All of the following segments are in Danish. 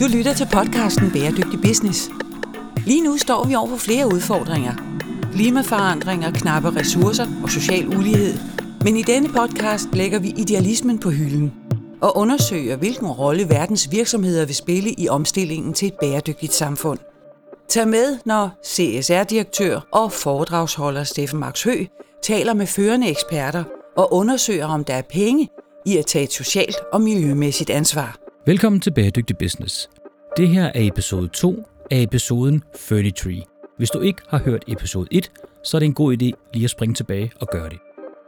Du lytter til podcasten Bæredygtig Business. Lige nu står vi over for flere udfordringer. Klimaforandringer, knappe ressourcer og social ulighed. Men i denne podcast lægger vi idealismen på hylden og undersøger, hvilken rolle verdens virksomheder vil spille i omstillingen til et bæredygtigt samfund. Tag med, når CSR-direktør og foredragsholder Steffen Max Hø taler med førende eksperter og undersøger, om der er penge i at tage et socialt og miljømæssigt ansvar. Velkommen til Bæredygtig Business. Det her er episode 2 af episoden 33. Hvis du ikke har hørt episode 1, så er det en god idé lige at springe tilbage og gøre det.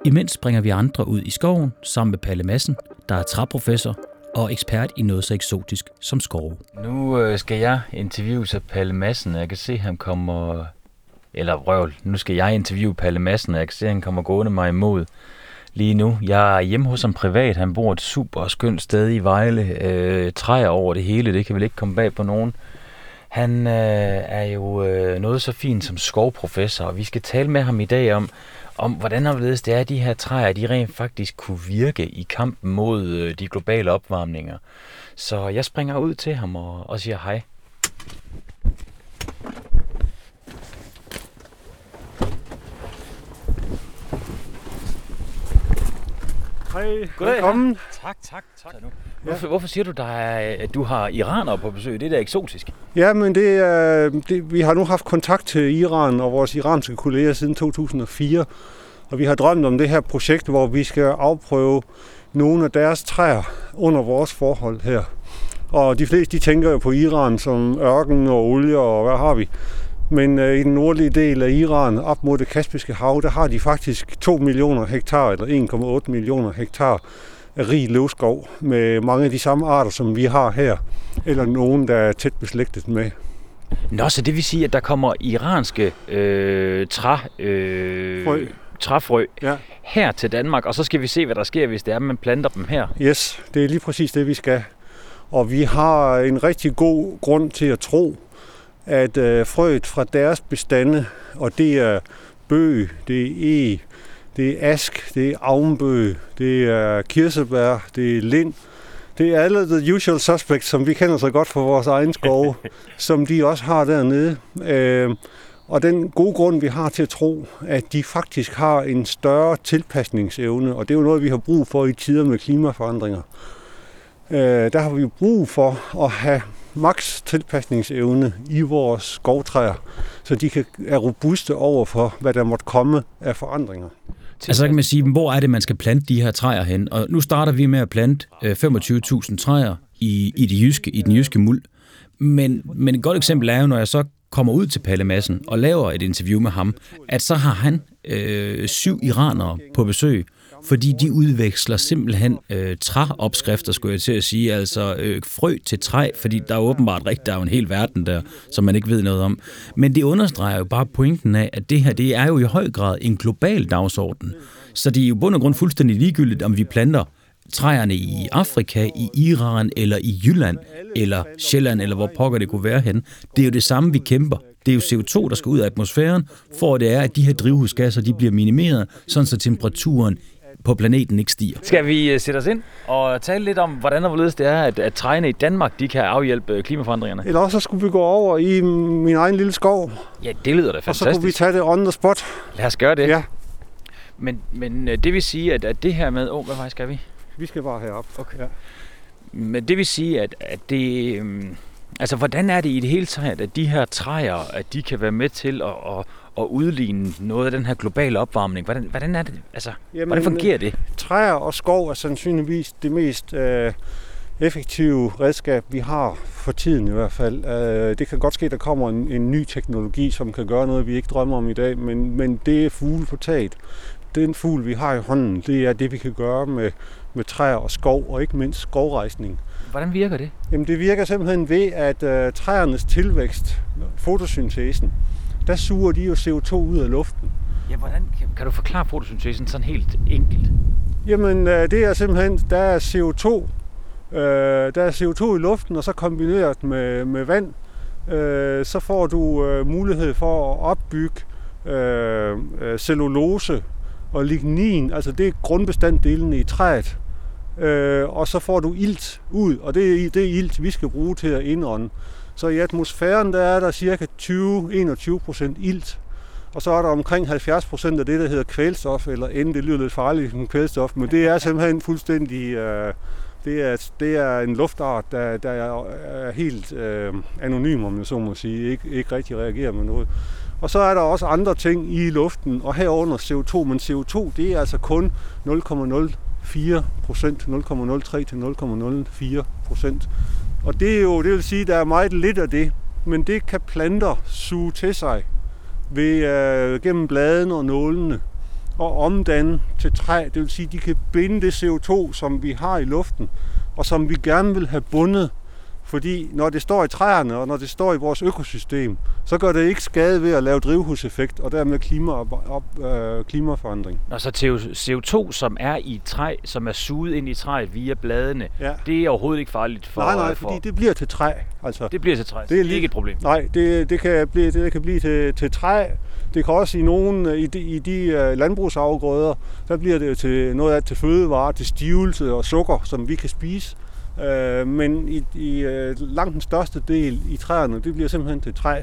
Imens springer vi andre ud i skoven sammen med Palle Madsen, der er træprofessor og ekspert i noget så eksotisk som skove. Nu øh, skal jeg interviewe så Palle Madsen, og jeg kan se, at han kommer... Eller røvl, nu skal jeg interviewe Palle Madsen, og jeg kan se, at han kommer gående mig imod lige nu. Jeg er hjemme hos ham privat. Han bor et super skønt sted i Vejle. Øh, træer over det hele, det kan vel ikke komme bag på nogen. Han øh, er jo øh, noget så fint som skovprofessor, og vi skal tale med ham i dag om, om hvordan det er, at de her træer de rent faktisk kunne virke i kampen mod øh, de globale opvarmninger. Så jeg springer ud til ham og, og siger hej. Hej, Goddag, velkommen. Tak, tak, tak. Hvorfor, hvorfor siger du, der er, at du har iranere på besøg? Det er da eksotisk. Ja, men det, er, det, vi har nu haft kontakt til Iran og vores iranske kolleger siden 2004, og vi har drømt om det her projekt, hvor vi skal afprøve nogle af deres træer under vores forhold her. Og de fleste de tænker jo på Iran som ørken og olie og hvad har vi. Men øh, i den nordlige del af Iran, op mod det Kaspiske hav, der har de faktisk 2 millioner hektar, eller 1,8 millioner hektar af rig løvskov med mange af de samme arter, som vi har her, eller nogen, der er tæt beslægtet med. Nå, så det vil sige, at der kommer iranske øh, træ, øh, Frø. træfrø Ja. her til Danmark, og så skal vi se, hvad der sker, hvis det er, at man planter dem her. Yes, det er lige præcis det, vi skal. Og vi har en rigtig god grund til at tro, at øh, frøet fra deres bestande, og det er bøg, det er e, det er ask, det er avnbøg, det er kirsebær, det er lind, det er alle the usual suspects, som vi kender så godt fra vores egen skove, som de også har dernede. Øh, og den gode grund, vi har til at tro, at de faktisk har en større tilpasningsevne, og det er jo noget, vi har brug for i tider med klimaforandringer. Øh, der har vi brug for at have maks tilpasningsevne i vores skovtræer, så de kan, er robuste over for, hvad der måtte komme af forandringer. Altså så kan man sige, hvor er det, man skal plante de her træer hen? Og nu starter vi med at plante øh, 25.000 træer i, i, det jyske, i den jyske muld. Men, men et godt eksempel er jo, når jeg så kommer ud til Palle Madsen og laver et interview med ham, at så har han øh, syv iranere på besøg, fordi de udveksler simpelthen øh, træopskrifter, skulle jeg til at sige, altså øh, frø til træ, fordi der er åbenbart rigtig, der er jo en hel verden der, som man ikke ved noget om. Men det understreger jo bare pointen af, at det her, det er jo i høj grad en global dagsorden. Så det er jo bund og grund fuldstændig ligegyldigt, om vi planter træerne i Afrika, i Iran eller i Jylland, eller Sjælland, eller hvor pokker det kunne være hen. Det er jo det samme, vi kæmper. Det er jo CO2, der skal ud af atmosfæren, for at det er, at de her drivhusgasser de bliver minimeret, sådan så temperaturen på planeten ikke stiger. Skal vi øh, sætte os ind og tale lidt om, hvordan og hvorledes det er, at, at træerne i Danmark de kan afhjælpe øh, klimaforandringerne? Eller også så skulle vi gå over i min egen lille skov, Ja, det lyder da og så kunne vi fantastisk. tage det on the spot. Lad os gøre det. Ja, Men, men øh, det vil sige, at, at det her med... Åh, oh, hvad vej skal vi? vi skal bare herop. Okay. Ja. Men det vil sige, at, at det... Øhm, altså, hvordan er det i det hele taget, at de her træer, at de kan være med til at, at, at udligne noget af den her globale opvarmning? Hvordan, hvordan er det? Altså, Jamen, hvordan fungerer det? Træer og skov er sandsynligvis det mest øh, effektive redskab, vi har for tiden i hvert fald. Øh, det kan godt ske, at der kommer en, en ny teknologi, som kan gøre noget, vi ikke drømmer om i dag, men, men det er fugle på taget. Den fugl, vi har i hånden, det er det, vi kan gøre med, med træer og skov, og ikke mindst skovrejsning. Hvordan virker det? Jamen, det virker simpelthen ved, at øh, træernes tilvækst, fotosyntesen, der suger de jo CO2 ud af luften. Ja, hvordan, kan, kan du forklare fotosyntesen sådan helt enkelt? Jamen, øh, det er simpelthen, der er CO2, øh, der er CO2 i luften, og så kombineret med, med vand, øh, så får du øh, mulighed for at opbygge øh, øh, cellulose og lignin, altså det er grundbestanddelene i træet. øh, og så får du ilt ud, og det er det ilt, vi skal bruge til at indånde. Så i atmosfæren der er der cirka 20-21 procent ilt, og så er der omkring 70 procent af det, der hedder kvælstof, eller end det lyder lidt farligt som kvælstof, men det er simpelthen fuldstændig... Øh, det er, det er en luftart, der, der er helt øh, anonym, om jeg så må sige, ikke, ikke rigtig reagerer med noget. Og så er der også andre ting i luften, og herunder CO2, men CO2 det er altså kun 0,04 procent, 0,03 til 0,04 procent. Og det er jo, det vil sige, der er meget lidt af det, men det kan planter suge til sig ved, øh, gennem bladene og nålene og omdanne til træ. Det vil sige, at de kan binde det CO2, som vi har i luften, og som vi gerne vil have bundet fordi når det står i træerne, og når det står i vores økosystem, så gør det ikke skade ved at lave drivhuseffekt, og dermed klima op, op, øh, klimaforandring. Og så CO2, som er i træ, som er suget ind i træet via bladene, ja. det er overhovedet ikke farligt for... Nej, nej, for... fordi det bliver til træ. Altså, det bliver til træ, det er, det er ikke et problem. Nej, det, det, kan, blive, det kan blive til, til træ. Det kan også i nogle, i de, i de uh, landbrugsafgrøder, der bliver det til noget af til fødevarer, til stivelse og sukker, som vi kan spise. Øh, men i, i øh, langt den største del i træerne, det bliver simpelthen til træ.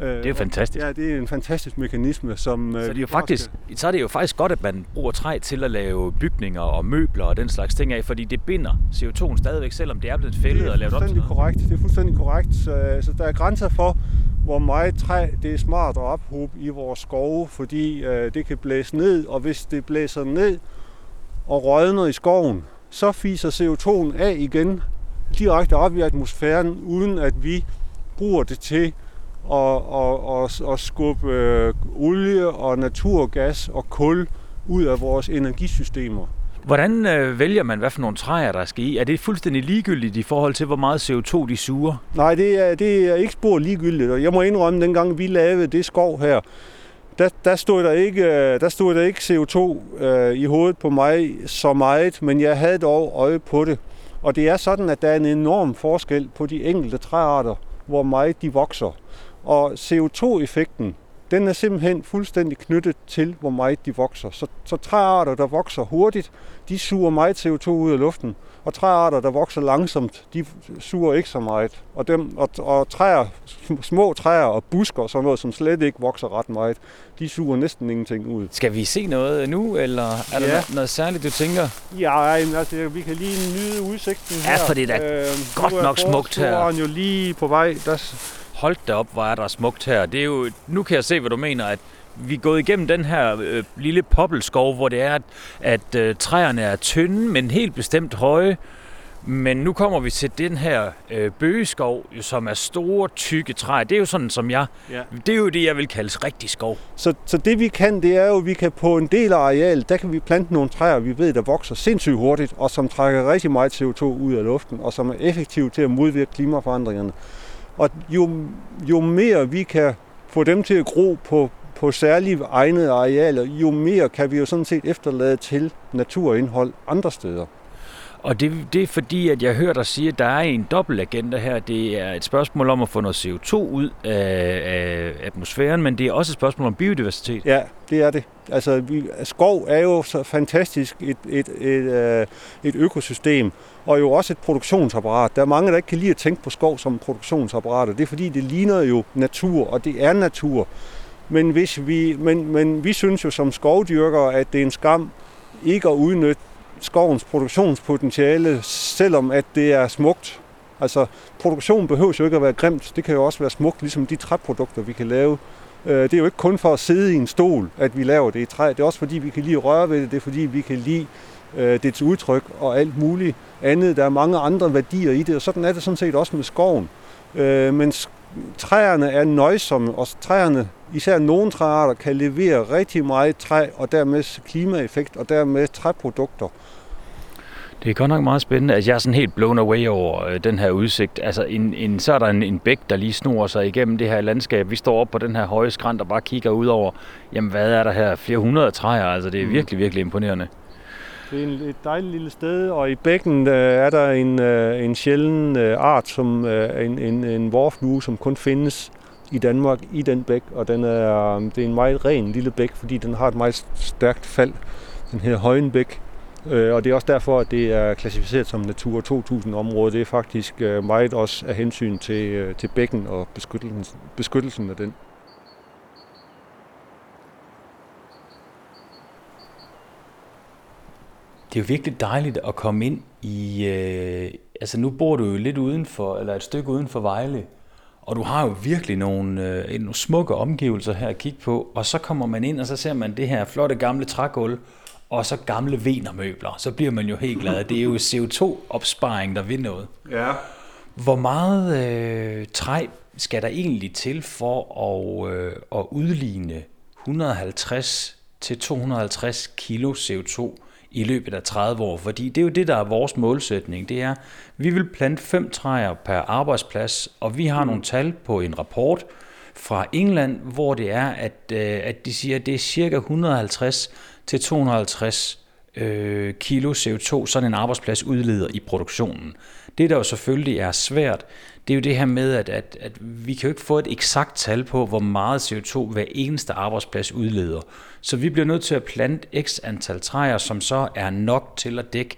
Øh, det er jo fantastisk. Ja, det er en fantastisk mekanisme, som... Øh, så, det er jo faktisk, så er det jo faktisk godt, at man bruger træ til at lave bygninger og møbler og den slags ting af, fordi det binder CO2'en stadigvæk, selvom det er blevet fældet og lavet op til korrekt. Det er fuldstændig korrekt. Så, så der er grænser for, hvor meget træ det er smart at ophobe i vores skove, fordi øh, det kan blæse ned, og hvis det blæser ned og rådner i skoven, så fiser CO2'en af igen direkte op i atmosfæren, uden at vi bruger det til at, at, at, at skubbe øh, olie og naturgas og kul ud af vores energisystemer. Hvordan øh, vælger man, hvad for nogle træer, der skal i? Er det fuldstændig ligegyldigt i forhold til, hvor meget CO2 de suger? Nej, det er, det er ikke spor ligegyldigt. Og jeg må indrømme, at dengang vi lavede det skov her, der, der, stod der, ikke, øh, der stod der ikke CO2 øh, i hovedet på mig så meget, men jeg havde dog øje på det. Og det er sådan, at der er en enorm forskel på de enkelte træarter, hvor meget de vokser. Og CO2-effekten, den er simpelthen fuldstændig knyttet til, hvor meget de vokser. Så, så træarter, der vokser hurtigt, de suger meget CO2 ud af luften, og træarter, der vokser langsomt, de suger ikke så meget. Og, dem, og, og træer, små træer og busker og sådan noget, som slet ikke vokser ret meget, de suger næsten ingenting ud. Skal vi se noget nu, eller er ja. der noget, noget særligt, du tænker? Ja, altså, vi kan lige nyde udsigten her. Ja, for det er da øh, godt nok smukt her. Nu er jo lige på vej. Der... Hold da op, hvor er der smukt her. Det er jo, nu kan jeg se, hvad du mener, at vi er gået igennem den her øh, lille poppelskov, hvor det er, at, at øh, træerne er tynde, men helt bestemt høje. Men nu kommer vi til den her øh, bøgeskov, som er store, tykke træer. Det er jo sådan, som jeg... Ja. Det er jo det, jeg vil kalde rigtig skov. Så, så det vi kan, det er jo, at vi kan på en del af arealet, der kan vi plante nogle træer, vi ved, der vokser sindssygt hurtigt, og som trækker rigtig meget CO2 ud af luften, og som er effektive til at modvirke klimaforandringerne. Og jo, jo mere vi kan få dem til at gro på, på særlige egnede arealer, jo mere kan vi jo sådan set efterlade til naturindhold andre steder. Og det, det er fordi, at jeg hører dig sige, at der er en dobbeltagenda her. Det er et spørgsmål om at få noget CO2 ud af, af atmosfæren, men det er også et spørgsmål om biodiversitet. Ja, det er det. Altså, vi, skov er jo så fantastisk et, et, et, et, et økosystem, og jo også et produktionsapparat. Der er mange, der ikke kan lide at tænke på skov som produktionsapparat, og det er fordi, det ligner jo natur, og det er natur. Men, hvis vi, men, men vi synes jo som skovdyrkere, at det er en skam ikke at udnytte skovens produktionspotentiale, selvom at det er smukt. Altså, produktion behøver jo ikke at være grimt. Det kan jo også være smukt, ligesom de træprodukter, vi kan lave. Øh, det er jo ikke kun for at sidde i en stol, at vi laver det i træ. Det er også fordi, vi kan lide at røre ved det. Det er fordi, vi kan lide øh, dets udtryk og alt muligt andet. Der er mange andre værdier i det, og sådan er det sådan set også med skoven. Øh, men træerne er nøjsomme, og træerne, især nogle træarter, kan levere rigtig meget træ, og dermed klimaeffekt, og dermed træprodukter. Det er godt nok meget spændende. Altså, jeg er sådan helt blown away over øh, den her udsigt. Altså, en, en, så er der en, en bæk, der lige snor sig igennem det her landskab. Vi står op på den her høje skrant og bare kigger ud over, jamen hvad er der her? Flere hundrede træer. Altså, det er mm. virkelig, virkelig imponerende. Det er en, et dejligt lille sted, og i bækken øh, er der en, øh, en sjælden øh, art, som øh, en, en, en vorflue, som kun findes i Danmark i den bæk, og den er, det er en meget ren lille bæk, fordi den har et meget stærkt fald. Den hedder Højenbæk, Øh, og det er også derfor, at det er klassificeret som Natur 2000-område. Det er faktisk øh, meget også af hensyn til, øh, til bækken og beskyttelsen, beskyttelsen af den. Det er jo virkelig dejligt at komme ind i... Øh, altså nu bor du jo lidt uden for, eller et stykke uden for Vejle, og du har jo virkelig nogle, øh, nogle smukke omgivelser her at kigge på, og så kommer man ind, og så ser man det her flotte gamle trægulv, og så gamle venermøbler. Så bliver man jo helt glad. Det er jo CO2-opsparing, der vil noget. Ja. Hvor meget øh, træ skal der egentlig til for at, øh, at udligne 150 til 250 kilo CO2 i løbet af 30 år, fordi det er jo det, der er vores målsætning. Det er, vi vil plante fem træer per arbejdsplads, og vi har nogle tal på en rapport fra England, hvor det er, at, øh, at de siger, at det er cirka 150 til 250 øh, kilo CO2, sådan en arbejdsplads udleder i produktionen. Det, der jo selvfølgelig er svært, det er jo det her med, at, at, at vi kan jo ikke få et eksakt tal på, hvor meget CO2 hver eneste arbejdsplads udleder. Så vi bliver nødt til at plante x antal træer, som så er nok til at dække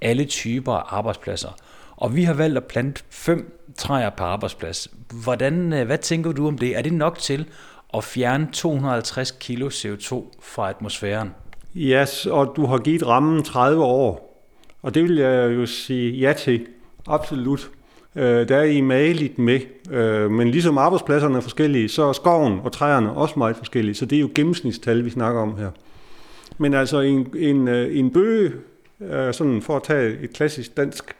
alle typer af arbejdspladser. Og vi har valgt at plante fem træer per arbejdsplads. Hvordan, øh, hvad tænker du om det? Er det nok til at fjerne 250 kilo CO2 fra atmosfæren? Ja, yes, og du har givet rammen 30 år. Og det vil jeg jo sige ja til. Absolut. Øh, der er I maligt med. Øh, men ligesom arbejdspladserne er forskellige, så er skoven og træerne også meget forskellige. Så det er jo gennemsnitstal, vi snakker om her. Men altså en, en, øh, en bøge, øh, sådan for at tage et klassisk dansk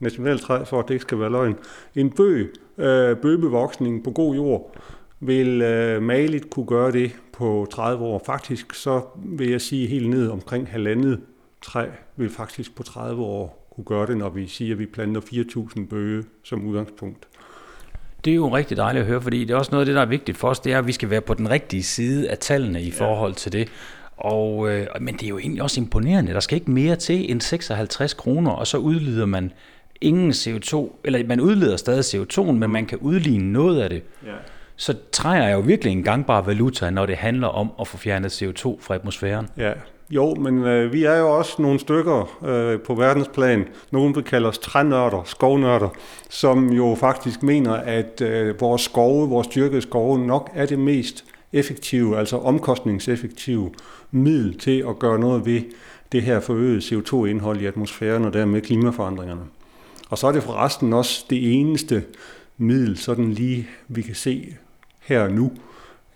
nationaltræ, for at det ikke skal være løgn. En bøg, øh, bøgebevoksning på god jord, vil øh, maligt kunne gøre det på 30 år. Faktisk så vil jeg sige helt ned omkring halvandet træ vil faktisk på 30 år kunne gøre det, når vi siger, at vi planter 4.000 bøge som udgangspunkt. Det er jo rigtig dejligt at høre, fordi det er også noget af det, der er vigtigt for os, det er, at vi skal være på den rigtige side af tallene i forhold til det. Og, øh, men det er jo egentlig også imponerende. Der skal ikke mere til end 56 kroner, og så udleder man ingen CO2, eller man udleder stadig CO2, men man kan udligne noget af det. Ja. Så træer er jo virkelig en gangbar valuta, når det handler om at få fjernet CO2 fra atmosfæren. Ja, jo, men øh, vi er jo også nogle stykker øh, på verdensplan, Nogle vil kalde os trænørder, skovnørder, som jo faktisk mener, at øh, vores skove, vores dyrkede skove nok er det mest effektive, altså omkostningseffektive middel til at gøre noget ved det her forøgede CO2-indhold i atmosfæren og dermed klimaforandringerne. Og så er det forresten også det eneste middel, sådan lige vi kan se her og nu,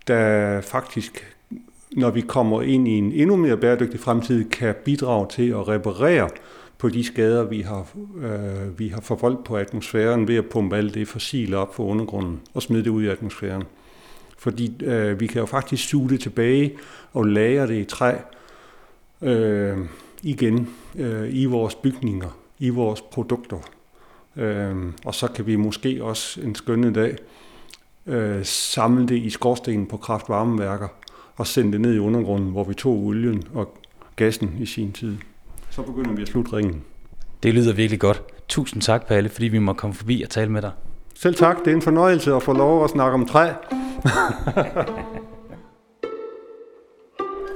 der faktisk, når vi kommer ind i en endnu mere bæredygtig fremtid, kan bidrage til at reparere på de skader, vi har, øh, vi har forvoldt på atmosfæren ved at pumpe alt det fossile op fra undergrunden og smide det ud i atmosfæren. Fordi øh, vi kan jo faktisk suge det tilbage og lagre det i træ øh, igen øh, i vores bygninger, i vores produkter. Øh, og så kan vi måske også en skønne dag øh, samle det i skorstenen på kraftvarmeværker og sende det ned i undergrunden, hvor vi tog olien og gassen i sin tid. Så begynder vi at slutte ringen. Det lyder virkelig godt. Tusind tak, Palle, fordi vi må komme forbi og tale med dig. Selv tak. Det er en fornøjelse at få lov at snakke om træ.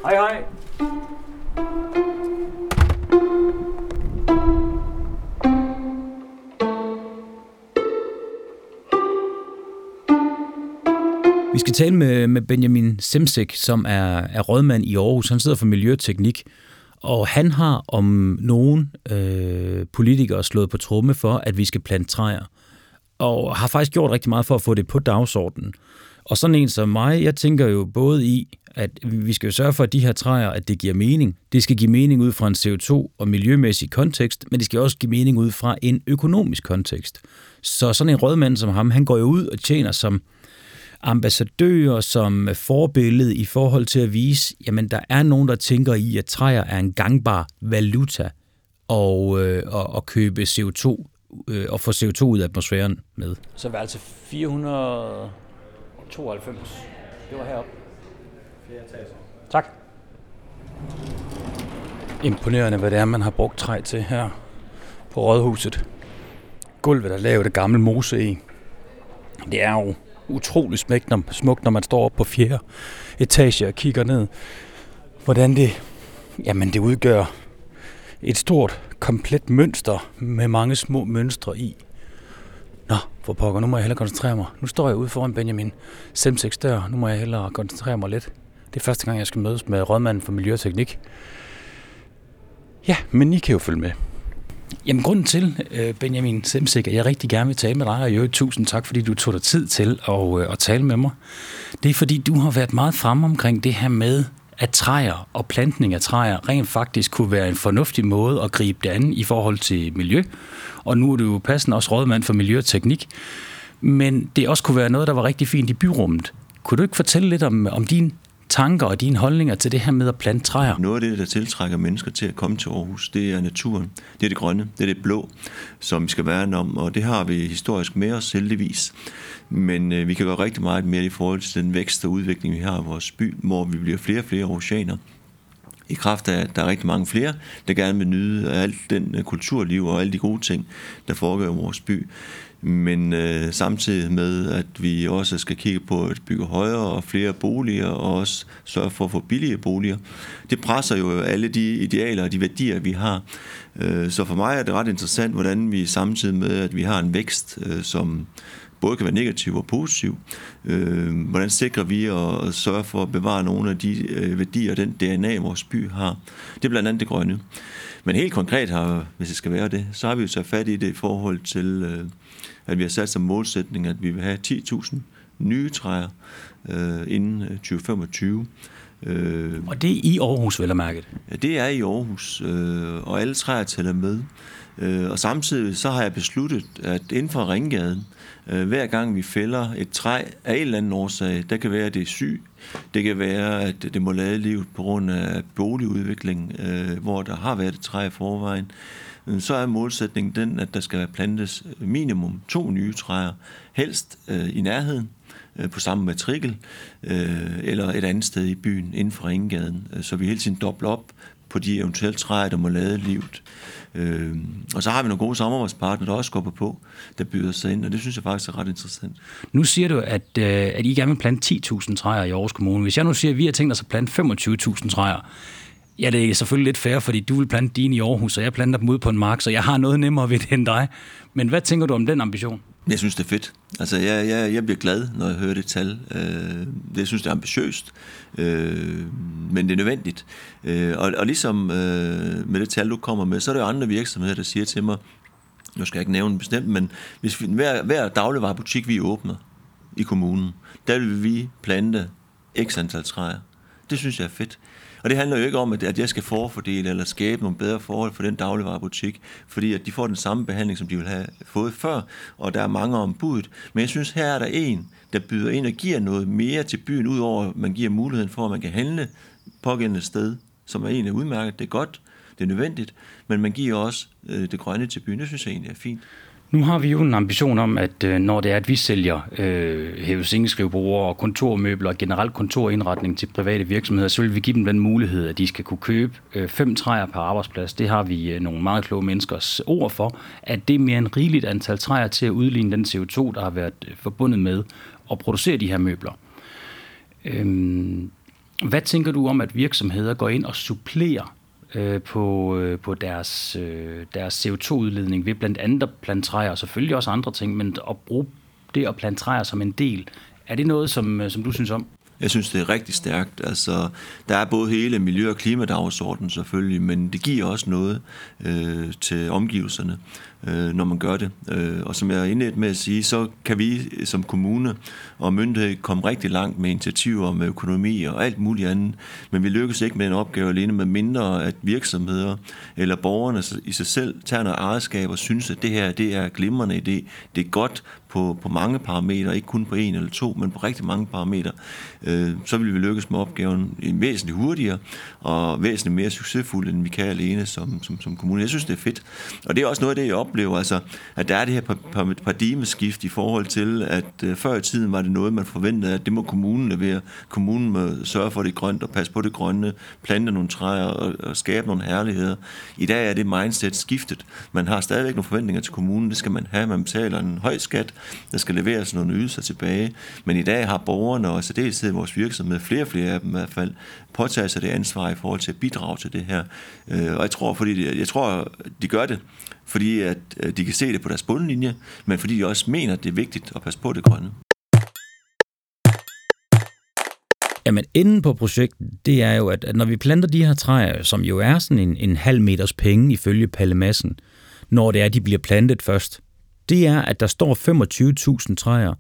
hej hej. Skal tale med, med Benjamin Semsek, som er, er rådmand i Aarhus. Han sidder for Miljøteknik, og han har om nogen øh, politikere slået på tromme for, at vi skal plante træer. Og har faktisk gjort rigtig meget for at få det på dagsordenen. Og sådan en som mig, jeg tænker jo både i, at vi skal jo sørge for, at de her træer, at det giver mening. Det skal give mening ud fra en CO2- og miljømæssig kontekst, men det skal også give mening ud fra en økonomisk kontekst. Så sådan en rådmand som ham, han går jo ud og tjener som ambassadører som forbillede i forhold til at vise, jamen der er nogen, der tænker i, at træer er en gangbar valuta og, øh, og, og købe CO2 øh, og få CO2 ud af atmosfæren med. Så var altså 492. Det var heroppe. Tak. Imponerende, hvad det er, man har brugt træ til her på Rådhuset. Gulvet er lavet af gammel mose i. Det er jo utrolig smukt, når, smukt, når man står op på fjerde etage og kigger ned. Hvordan det, jamen det udgør et stort, komplet mønster med mange små mønstre i. Nå, for pokker, nu må jeg hellere koncentrere mig. Nu står jeg ude foran Benjamin Semseks dør. Nu må jeg hellere koncentrere mig lidt. Det er første gang, jeg skal mødes med rådmanden for Miljøteknik. Ja, men I kan jo følge med. Jamen, grunden til, øh, Benjamin Semsik, at jeg rigtig gerne vil tale med dig, og jo tusind tak, fordi du tog dig tid til at, øh, at tale med mig, det er, fordi du har været meget fremme omkring det her med, at træer og plantning af træer rent faktisk kunne være en fornuftig måde at gribe det an i forhold til miljø. Og nu er du jo passende også rådmand for miljø og teknik. Men det også kunne være noget, der var rigtig fint i byrummet. Kunne du ikke fortælle lidt om, om din tanker og dine holdninger til det her med at plante træer? Noget af det, der tiltrækker mennesker til at komme til Aarhus, det er naturen. Det er det grønne, det er det blå, som vi skal værne om, og det har vi historisk med os heldigvis. Men øh, vi kan gøre rigtig meget mere i forhold til den vækst og udvikling, vi har i vores by, hvor vi bliver flere og flere oceaner i kraft af, at der er rigtig mange flere, der gerne vil nyde alt den øh, kulturliv og alle de gode ting, der foregår i vores by men øh, samtidig med, at vi også skal kigge på at bygge højere og flere boliger, og også sørge for at få billige boliger. Det presser jo alle de idealer og de værdier, vi har. Øh, så for mig er det ret interessant, hvordan vi samtidig med, at vi har en vækst, øh, som både kan være negativ og positiv. Øh, hvordan sikrer vi at sørge for at bevare nogle af de øh, værdier, den DNA, vores by har? Det er blandt andet det grønne. Men helt konkret har, hvis det skal være det, så har vi jo så fat i det i forhold til øh, at vi har sat som målsætning, at vi vil have 10.000 nye træer øh, inden øh, 2025. Øh, og det er i Aarhus, vel at mærke? Ja, det er i Aarhus, øh, og alle træer tæller med. Øh, og samtidig så har jeg besluttet, at inden for Ringgaden, øh, hver gang vi fælder et træ af en eller anden årsag, der kan være, at det er syg, det kan være, at det må lade livet på grund af boligudvikling, øh, hvor der har været et træ i forvejen, Øh, så er målsætningen den, at der skal plantes minimum to nye træer, helst øh, i nærheden, øh, på samme matrikel, øh, eller et andet sted i byen, inden for Ringgaden, øh, så vi hele tiden dobler op på de eventuelle træer, der må lade livet. Øh, og så har vi nogle gode samarbejdspartnere, der også skubber på, der byder sig ind, og det synes jeg faktisk er ret interessant. Nu siger du, at, øh, at I gerne vil plante 10.000 træer i Aarhus Kommune. Hvis jeg nu siger, at vi har tænkt os at plante 25.000 træer, Ja, det er selvfølgelig lidt fair, fordi du vil plante dine i Aarhus, og jeg planter dem ud på en mark, så jeg har noget nemmere ved det end dig. Men hvad tænker du om den ambition? Jeg synes, det er fedt. Altså, jeg, jeg, jeg bliver glad, når jeg hører det tal. Øh, jeg synes, det er ambitiøst, øh, men det er nødvendigt. Øh, og, og ligesom øh, med det tal, du kommer med, så er der jo andre virksomheder, der siger til mig, nu skal jeg ikke nævne bestemt, men hvis vi, hver, hver dagligvarerbutik, vi åbner i kommunen, der vil vi plante x antal træer. Det synes jeg er fedt. Og det handler jo ikke om, at jeg skal forfordele eller skabe nogle bedre forhold for den dagligvarerbutik, fordi at de får den samme behandling, som de vil have fået før, og der er mange ombud. Men jeg synes, her er der en, der byder ind og giver noget mere til byen, udover at man giver muligheden for, at man kan handle pågældende sted, som er egentlig udmærket. Det er godt, det er nødvendigt, men man giver også øh, det grønne til byen. Det synes jeg egentlig er fint. Nu har vi jo en ambition om, at øh, når det er, at vi sælger øh, hævesingeskrivebrugere og kontormøbler og generelt kontorindretning til private virksomheder, så vil vi give dem den mulighed, at de skal kunne købe øh, fem træer per arbejdsplads. Det har vi øh, nogle meget kloge menneskers ord for, at det er mere end rigeligt antal træer til at udligne den CO2, der har været øh, forbundet med at producere de her møbler. Øh, hvad tænker du om, at virksomheder går ind og supplerer øh, på, øh, på deres, øh, deres CO2-udledning ved blandt andet at plante træer, og selvfølgelig også andre ting, men at bruge det at plante træer som en del. Er det noget, som, øh, som du synes om? Jeg synes, det er rigtig stærkt. Altså, der er både hele miljø- og klimadagsordenen selvfølgelig, men det giver også noget øh, til omgivelserne øh, når man gør det. Øh, og som jeg er indledt med at sige, så kan vi som kommune og myndighed komme rigtig langt med initiativer med økonomi og alt muligt andet, men vi lykkes ikke med en opgave alene, med mindre at virksomheder eller borgerne i sig selv tager noget ejerskab og synes, at det her det er glimrende idé. Det er godt på, på mange parametre, ikke kun på en eller to, men på rigtig mange parametre, øh, så vil vi lykkes med opgaven væsentligt hurtigere og væsentligt mere succesfuldt, end vi kan alene som, som, som kommune. Jeg synes, det er fedt. Og det er også noget af det, jeg op, oplever, altså, at der er det her paradigmeskift i forhold til, at øh, før i tiden var det noget, man forventede, at det må kommunen levere. Kommunen må sørge for det grønt og passe på det grønne, plante nogle træer og, og skabe nogle herligheder. I dag er det mindset skiftet. Man har stadigvæk nogle forventninger til kommunen, det skal man have. Man betaler en høj skat, der skal leveres nogle ydelser tilbage. Men i dag har borgerne og særdeleshed vores virksomhed, flere og flere af dem i hvert fald, påtaget sig det ansvar i forhold til at bidrage til det her. Øh, og jeg tror, fordi jeg tror, de gør det, fordi at Øh, de kan se det på deres bundlinje, men fordi de også mener, at det er vigtigt at passe på det grønne. Jamen, inden på projektet, det er jo, at, når vi planter de her træer, som jo er sådan en, en halv meters penge ifølge palemassen, når det er, de bliver plantet først, det er, at der står 25.000 træer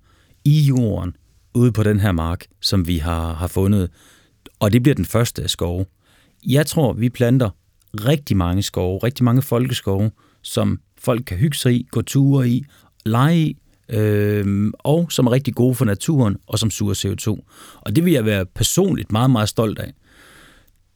i jorden ude på den her mark, som vi har, har fundet. Og det bliver den første af skove. Jeg tror, vi planter rigtig mange skove, rigtig mange folkeskove, som folk kan hygge sig i, gå ture i, lege i, øh, og som er rigtig gode for naturen, og som suger CO2. Og det vil jeg være personligt meget, meget stolt af.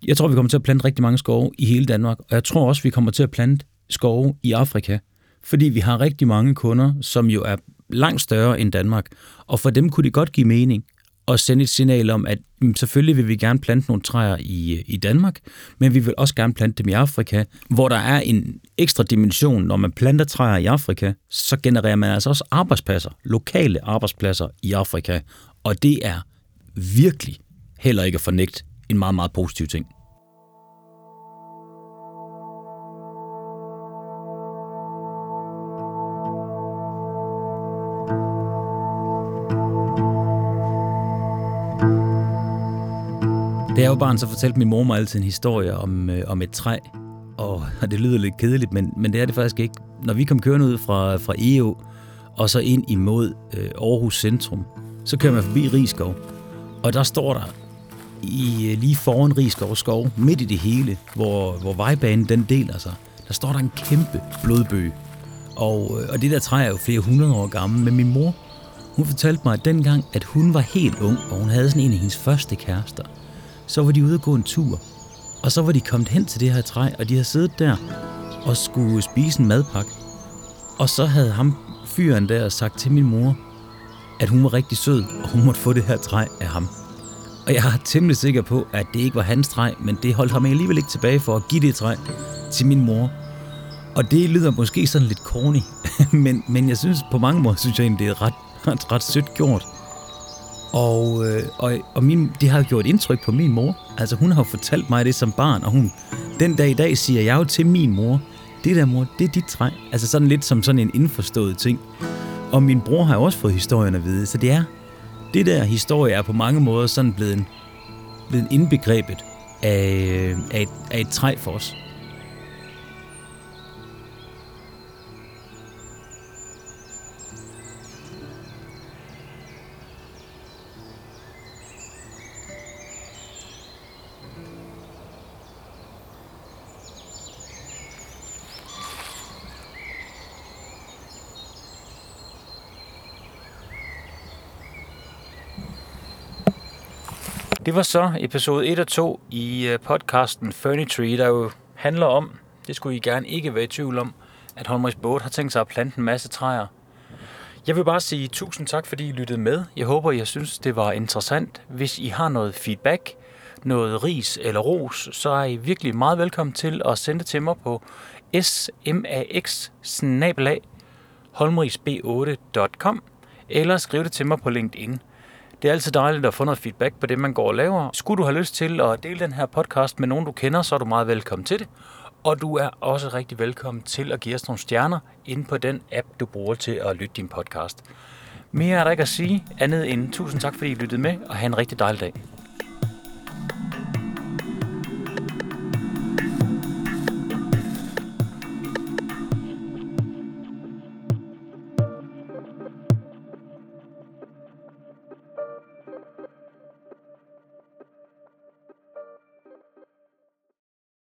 Jeg tror, vi kommer til at plante rigtig mange skove i hele Danmark, og jeg tror også, vi kommer til at plante skove i Afrika, fordi vi har rigtig mange kunder, som jo er langt større end Danmark, og for dem kunne det godt give mening og sende et signal om, at mm, selvfølgelig vil vi gerne plante nogle træer i, øh, i Danmark, men vi vil også gerne plante dem i Afrika, hvor der er en ekstra dimension. Når man planter træer i Afrika, så genererer man altså også arbejdspladser, lokale arbejdspladser i Afrika, og det er virkelig heller ikke at fornægte en meget, meget positiv ting. Var barn, så fortalte min mor mig altid en historie om, øh, om et træ, og, og det lyder lidt kedeligt, men, men det er det faktisk ikke. Når vi kom kørende ud fra, fra EO, og så ind imod øh, Aarhus Centrum, så kører man forbi Rigskov, og der står der i, øh, lige foran Rigskov skov, midt i det hele, hvor, hvor vejbanen den deler sig, der står der en kæmpe blodbøg. Og, øh, og det der træ er jo flere hundrede år gammel, men min mor, hun fortalte mig, at dengang, at hun var helt ung, og hun havde sådan en af hendes første kærester, så var de ude at gå en tur. Og så var de kommet hen til det her træ, og de havde siddet der og skulle spise en madpakke. Og så havde ham fyren der sagt til min mor, at hun var rigtig sød, og hun måtte få det her træ af ham. Og jeg er temmelig sikker på, at det ikke var hans træ, men det holdt ham alligevel ikke tilbage for at give det træ til min mor. Og det lyder måske sådan lidt corny, men, men jeg synes på mange måder, synes jeg egentlig, det er ret, ret, ret sødt gjort. Og, øh, og, og min, det har gjort indtryk på min mor. Altså hun har fortalt mig det som barn, og hun, den dag i dag siger jeg jo til min mor, det der mor, det er dit træ. Altså sådan lidt som sådan en indforstået ting. Og min bror har også fået historien at vide, så det er, det der historie er på mange måder sådan blevet, blevet indbegrebet af, øh, af, et, af et træ for os. Var så episode 1 og 2 i øh, podcasten Furniture, der jo handler om, det skulle I gerne ikke være i tvivl om, at Holmrigs Båd har tænkt sig at plante en masse træer. Jeg vil bare sige tusind tak, fordi I lyttede med. Jeg håber, I synes, det var interessant. Hvis I har noget feedback, noget ris eller ros, så er I virkelig meget velkommen til at sende det til mig på smax holmrigsb8.com eller skrive det til mig på LinkedIn. Det er altid dejligt at få noget feedback på det, man går og laver. Skulle du have lyst til at dele den her podcast med nogen, du kender, så er du meget velkommen til det. Og du er også rigtig velkommen til at give os nogle stjerner inde på den app, du bruger til at lytte din podcast. Mere er der ikke at sige, andet end tusind tak, fordi I lyttede med, og have en rigtig dejlig dag.